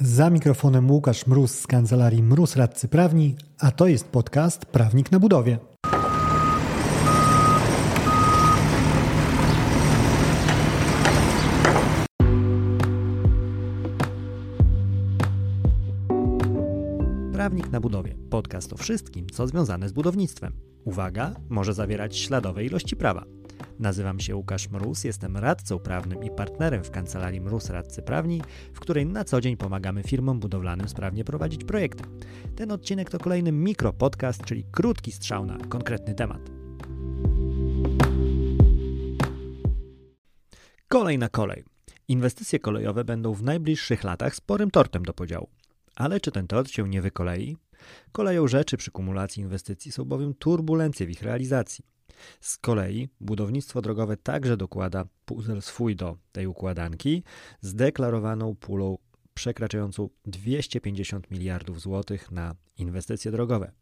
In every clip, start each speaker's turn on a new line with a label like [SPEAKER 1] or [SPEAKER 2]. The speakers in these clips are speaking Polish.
[SPEAKER 1] Za mikrofonem Łukasz Mróz z kancelarii Mróz Radcy Prawni, a to jest podcast Prawnik na budowie.
[SPEAKER 2] Prawnik na budowie. Podcast o wszystkim, co związane z budownictwem. Uwaga, może zawierać śladowe ilości prawa. Nazywam się Łukasz Mróz, jestem radcą prawnym i partnerem w kancelarii Mróz Radcy Prawni, w której na co dzień pomagamy firmom budowlanym sprawnie prowadzić projekty. Ten odcinek to kolejny mikropodcast, czyli krótki strzał na konkretny temat. Kolej na kolej. Inwestycje kolejowe będą w najbliższych latach sporym tortem do podziału. Ale czy ten tort się nie wykolei? Koleją rzeczy przy kumulacji inwestycji są bowiem turbulencje w ich realizacji. Z kolei budownictwo drogowe także dokłada puzzle swój do tej układanki z deklarowaną pulą przekraczającą 250 miliardów złotych na inwestycje drogowe.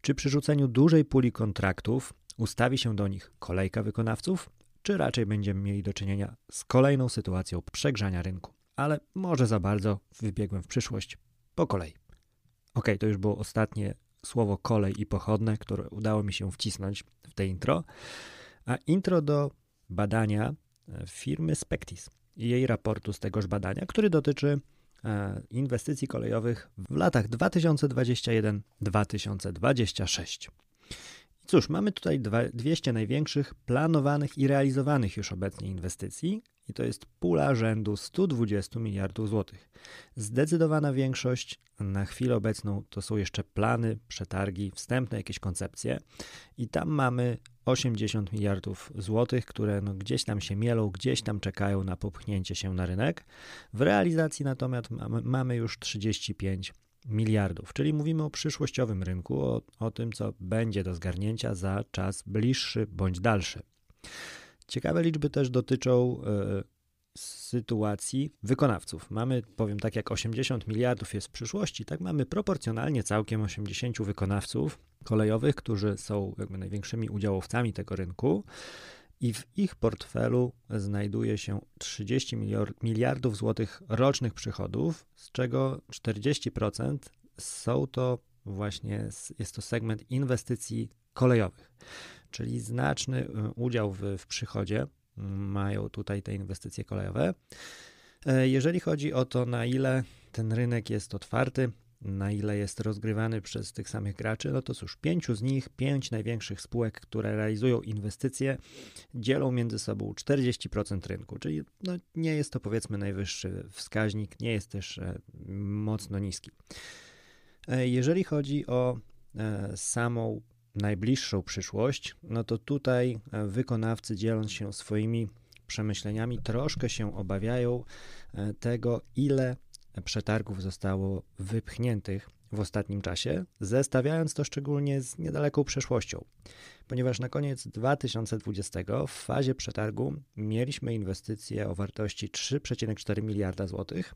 [SPEAKER 2] Czy przy rzuceniu dużej puli kontraktów ustawi się do nich kolejka wykonawców, czy raczej będziemy mieli do czynienia z kolejną sytuacją przegrzania rynku? Ale może za bardzo wybiegłem w przyszłość po kolei. Ok, to już było ostatnie słowo kolej i pochodne, które udało mi się wcisnąć w te intro. A intro do badania e, firmy Spectis i jej raportu z tegoż badania, który dotyczy e, inwestycji kolejowych w latach 2021-2026. Cóż, mamy tutaj 200 największych planowanych i realizowanych już obecnie inwestycji, i to jest pula rzędu 120 miliardów złotych. Zdecydowana większość na chwilę obecną to są jeszcze plany, przetargi, wstępne jakieś koncepcje i tam mamy 80 miliardów złotych, które no gdzieś tam się mielą, gdzieś tam czekają na popchnięcie się na rynek. W realizacji natomiast mamy, już 35 miliardów, czyli mówimy o przyszłościowym rynku, o, o tym, co będzie do zgarnięcia za czas bliższy bądź dalszy. Ciekawe liczby też dotyczą e, sytuacji wykonawców. Mamy, powiem tak, jak 80 miliardów jest w przyszłości, tak mamy proporcjonalnie całkiem 80 wykonawców kolejowych, którzy są jakby największymi udziałowcami tego rynku. I w ich portfelu znajduje się 30 miliardów złotych rocznych przychodów, z czego 40% są to właśnie, jest to segment inwestycji kolejowych czyli znaczny y, udział w, w przychodzie mają tutaj te inwestycje kolejowe. E, jeżeli chodzi o to, na ile ten rynek jest otwarty, na ile jest rozgrywany przez tych samych graczy, no to cóż, pięciu z nich, pięć największych spółek, które realizują inwestycje, dzielą między sobą 40% rynku, czyli no nie jest to powiedzmy najwyższy wskaźnik, nie jest też e, mocno niski. E, jeżeli chodzi o samą najbliższą przyszłość, no to tutaj e, wykonawcy dzieląc się swoimi przemyśleniami troszkę się obawiają e, tego, ile przetargów zostało wypchniętych w ostatnim czasie, zestawiając to szczególnie z niedaleką przeszłością. Ponieważ na koniec 2020 w fazie przetargu mieliśmy inwestycje o wartości 3,4 miliarda złotych,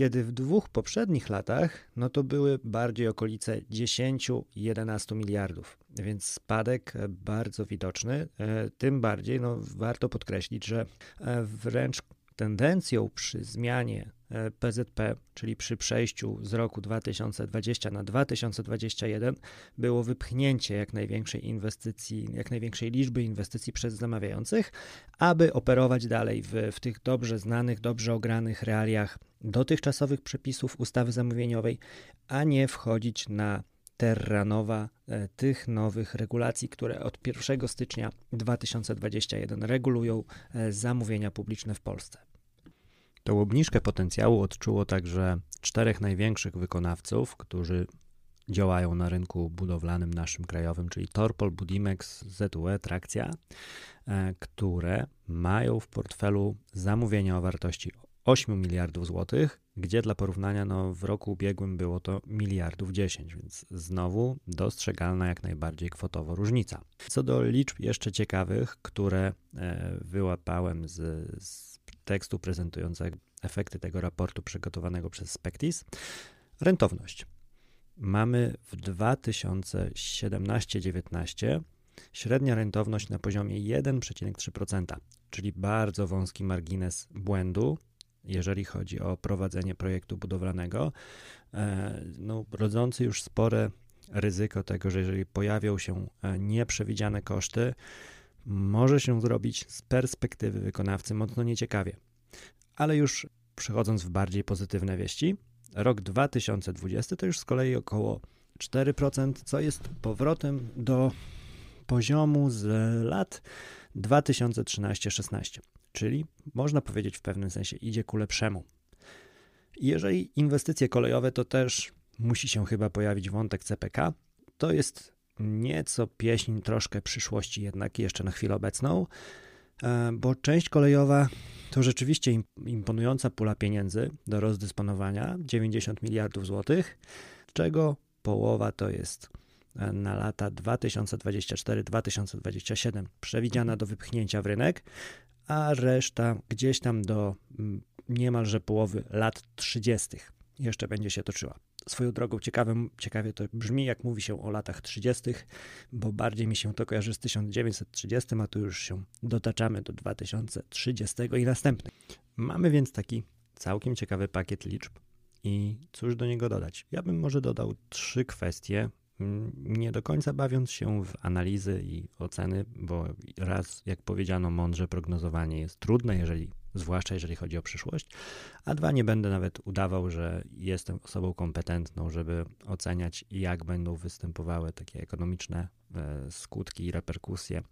[SPEAKER 2] kiedy w dwóch poprzednich latach no to były bardziej okolice 10-11 miliardów, więc spadek bardzo widoczny. E, tym bardziej no, warto podkreślić, że e, wręcz tendencją przy zmianie PZP, czyli przy przejściu z roku 2020 na 2021, było wypchnięcie jak największej inwestycji, jak największej liczby inwestycji przez zamawiających, aby operować dalej w, w tych dobrze znanych, dobrze ogranych realiach dotychczasowych przepisów ustawy zamówieniowej, a nie wchodzić na terra nowa e, tych nowych regulacji, które od 1 stycznia 2021 regulują e, zamówienia publiczne w Polsce. Tą obniżkę potencjału odczuło także czterech największych wykonawców, którzy działają na rynku budowlanym naszym krajowym, czyli Torpol, Budimex, ZUE, Trakcja, e, które mają w portfelu zamówienia o wartości 8 miliardów złotych, gdzie dla porównania no, w roku ubiegłym było to miliardów 10, więc znowu dostrzegalna jak najbardziej kwotowo różnica. Co do liczb jeszcze ciekawych, które e, wyłapałem z, z tekstu prezentującego efekty tego raportu przygotowanego przez Spectis, rentowność. Mamy w 2017-19 średnia rentowność na poziomie 1,3%, czyli bardzo wąski margines błędu jeżeli chodzi o prowadzenie projektu budowlanego, e, no, rodzący już spore ryzyko tego, że jeżeli pojawią się e, nieprzewidziane koszty, może się zrobić z perspektywy wykonawcy mocno nieciekawie. Ale już przechodząc w bardziej pozytywne wieści, rok 2020 to już z kolei około 4%, co jest powrotem do poziomu z lat 2013-16, czyli można powiedzieć w pewnym sensie idzie ku lepszemu. Jeżeli inwestycje kolejowe, to też musi się chyba pojawić wątek CPK. To jest nieco pieśń troszkę przyszłości jednak jeszcze na chwilę obecną, e, bo część kolejowa to rzeczywiście imponująca pula pieniędzy do rozdysponowania 90 miliardów złotych, czego połowa to jest e, na lata 2024-2027 przewidziana do wypchnięcia w rynek, a reszta gdzieś tam do mm, niemalże połowy lat 30. jeszcze będzie się toczyła. Swoją drogą ciekawe, ciekawie to brzmi, jak mówi się o latach 30., bo bardziej mi się to kojarzy z 1930, a tu już się dotaczamy do 2030 i następnych. Mamy więc taki całkiem ciekawy pakiet liczb i cóż do niego dodać? Ja bym może dodał trzy kwestie, nie do końca bawiąc się w analizy i oceny, bo raz, jak powiedziano, mądrze prognozowanie jest trudne, jeżeli zwłaszcza jeżeli chodzi o przyszłość, a dwa, nie będę nawet udawał, że jestem osobą kompetentną, żeby oceniać, jak będą występowały takie ekonomiczne skutki i reperkusje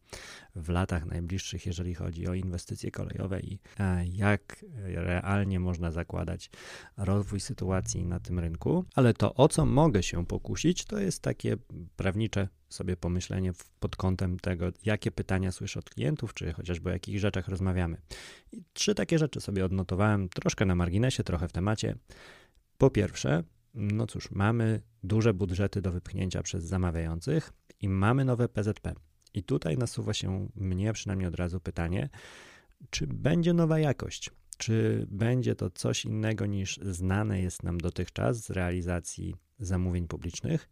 [SPEAKER 2] w latach najbliższych, jeżeli chodzi o inwestycje kolejowe i e, jak realnie można zakładać rozwój sytuacji na tym rynku. Ale to, o co mogę się pokusić, to jest takie prawnicze sobie pomyślenie pod kątem tego, jakie pytania słyszę od klientów, czy chociażby o jakich rzeczach rozmawiamy. I trzy takie rzeczy sobie odnotowałem, troszkę na marginesie, trochę w temacie. Po pierwsze, no cóż, mamy duże budżety do wypchnięcia przez zamawiających i mamy nowe PZP. I tutaj nasuwa się mnie przynajmniej od razu pytanie, czy będzie nowa jakość? Czy będzie to coś innego niż znane jest nam dotychczas z realizacji zamówień publicznych?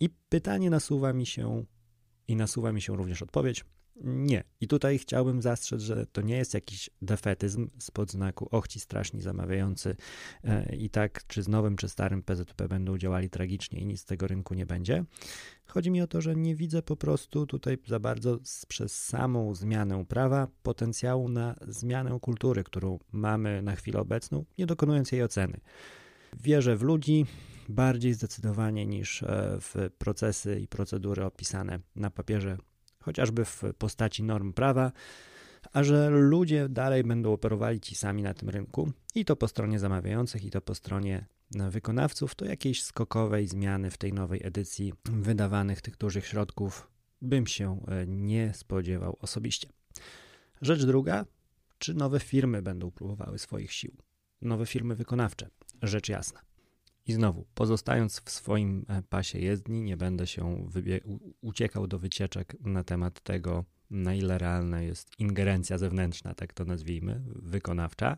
[SPEAKER 2] I pytanie nasuwa mi się, i nasuwa mi się również odpowiedź, nie. I tutaj chciałbym zastrzec, że to nie jest jakiś defetyzm spod znaku ochci straszni zamawiający e, i tak czy z nowym, czy starym PZP będą działali tragicznie i nic z tego rynku nie będzie. Chodzi mi o to, że nie widzę po prostu tutaj za bardzo przez samą zmianę prawa potencjału na zmianę kultury, którą mamy na chwilę obecną, nie dokonując jej oceny. Wierzę w ludzi, bardziej zdecydowanie niż e, w procesy i procedury opisane na papierze, chociażby w postaci norm prawa, a że ludzie dalej będą operowali ci sami na tym rynku, i to po stronie zamawiających, i to po stronie e, wykonawców, to jakiejś skokowej zmiany w tej nowej edycji wydawanych tych dużych środków bym się e, nie spodziewał osobiście. Rzecz druga, czy nowe firmy będą próbowały swoich sił? Nowe firmy wykonawcze, rzecz jasna. I znowu, pozostając w swoim e, pasie jezdni, nie będę się uciekał do wycieczek na temat tego, na ile realna jest ingerencja zewnętrzna, tak to nazwijmy, wykonawcza.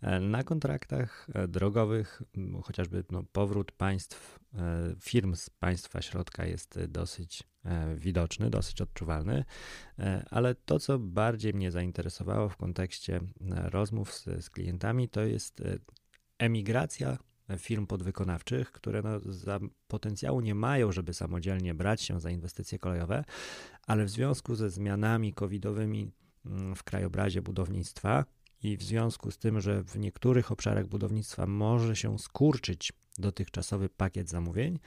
[SPEAKER 2] E, na kontraktach e, drogowych, chociażby no, powrót państw, firm z państwa środka jest dosyć widoczny, dosyć odczuwalny, ale to, co bardziej mnie zainteresowało w kontekście rozmów z, z klientami, to jest emigracja firm podwykonawczych, które no za potencjału nie mają, żeby samodzielnie brać się za inwestycje kolejowe, ale w związku ze zmianami covidowymi mm, w krajobrazie budownictwa i w związku z tym, że w niektórych obszarach budownictwa może się skurczyć dotychczasowy pakiet zamówień,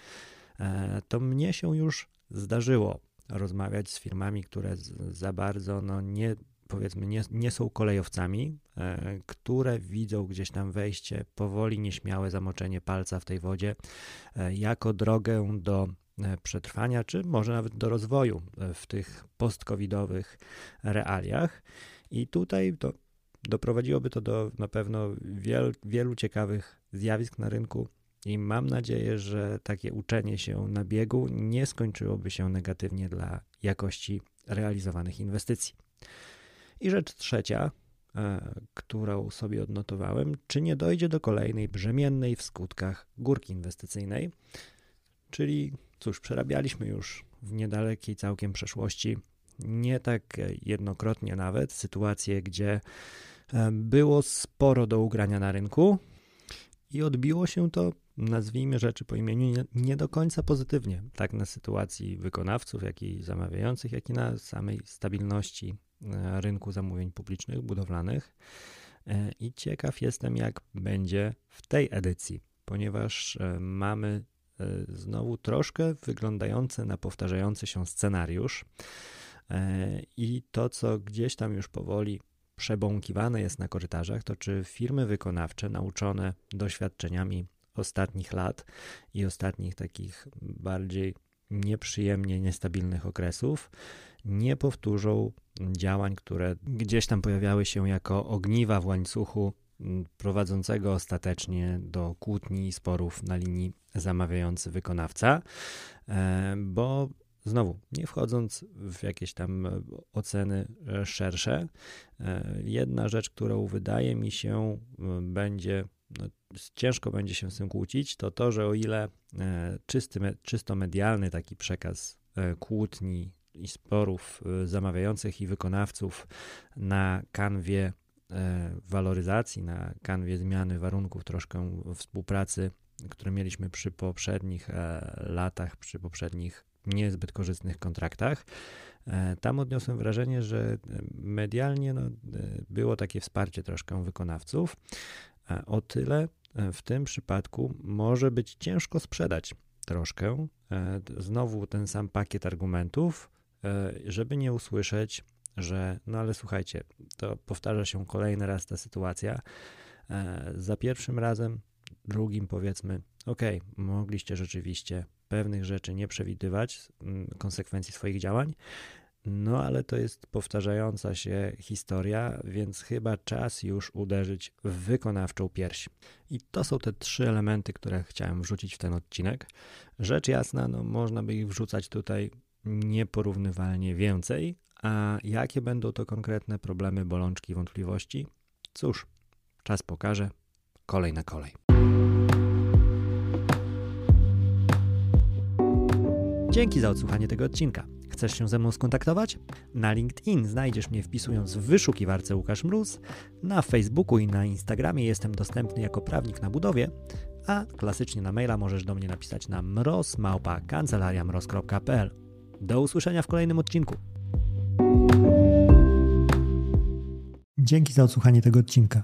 [SPEAKER 2] e, to mnie się już zdarzyło rozmawiać z firmami, które za bardzo no, nie powiedzmy nie, nie są kolejowcami, e, które widzą gdzieś tam wejście, powoli nieśmiałe zamoczenie palca w tej wodzie e, jako drogę do e, przetrwania, czy może nawet do rozwoju w tych post-covidowych realiach. I tutaj to doprowadziłoby to do na pewno wiel, wielu ciekawych zjawisk na rynku. I mam nadzieję, że takie uczenie się na biegu nie skończyłoby się negatywnie dla jakości realizowanych inwestycji. I rzecz trzecia, e, którą sobie odnotowałem, czy nie dojdzie do kolejnej brzemiennej w skutkach górki inwestycyjnej, czyli cóż, przerabialiśmy już w niedalekiej całkiem przeszłości, nie tak jednokrotnie nawet, sytuacje, gdzie E, było sporo do ugrania na rynku i odbiło się to, nazwijmy rzeczy po imieniu, nie, nie do końca pozytywnie, tak na sytuacji wykonawców, jak i zamawiających, jak i na samej stabilności rynku zamówień publicznych, budowlanych. E, I ciekaw jestem, jak będzie w tej edycji, ponieważ mamy znowu troszkę wyglądający na powtarzający się scenariusz. I to, co gdzieś tam już powoli przebąkiwane jest na korytarzach, to czy firmy wykonawcze nauczone doświadczeniami ostatnich lat i ostatnich takich bardziej nieprzyjemnie niestabilnych okresów nie powtórzą działań, które gdzieś tam pojawiały się jako ogniwa w łańcuchu prowadzącego ostatecznie do kłótni i sporów na linii zamawiający wykonawca, e, bo Znowu, nie wchodząc w jakieś tam e, oceny e, szersze, e, jedna rzecz, którą wydaje mi się będzie, no, ciężko będzie się z tym kłócić, to to, że o ile czysty, czysto medialny taki przekaz kłótni i sporów zamawiających i wykonawców na kanwie waloryzacji, na kanwie zmiany warunków troszkę współpracy, które mieliśmy przy poprzednich latach, przy poprzednich niezbyt korzystnych kontraktach. E, tam odniosłem wrażenie, że medialnie no, e, było takie wsparcie troszkę wykonawców. O tyle e, w tym przypadku może być ciężko sprzedać troszkę. Znowu ten sam pakiet argumentów, żeby nie usłyszeć, że no ale słuchajcie, to powtarza się kolejny raz ta sytuacja. Za pierwszym razem, drugim powiedzmy, ok, mogliście rzeczywiście pewnych rzeczy nie przewidywać, mm, konsekwencji swoich działań. No ale to jest powtarzająca się historia, więc chyba czas już uderzyć w wykonawczą pierś. I to są te trzy elementy, które chciałem wrzucić w ten odcinek. Rzecz jasna, no można by ich wrzucać tutaj nieporównywalnie więcej, a jakie będą to konkretne problemy, bolączki, wątpliwości? Cóż, czas pokaże. Kolej na kolej. Dzięki za odsłuchanie tego odcinka. Chcesz się ze mną skontaktować? Na LinkedIn znajdziesz mnie wpisując w wyszukiwarce Łukasz Mróz. Na Facebooku i na Instagramie jestem dostępny jako prawnik na budowie, a klasycznie na maila możesz do mnie napisać na mrozmałpa.kancelariamroz.pl. Do usłyszenia w kolejnym odcinku.
[SPEAKER 1] Dzięki za odsłuchanie tego odcinka.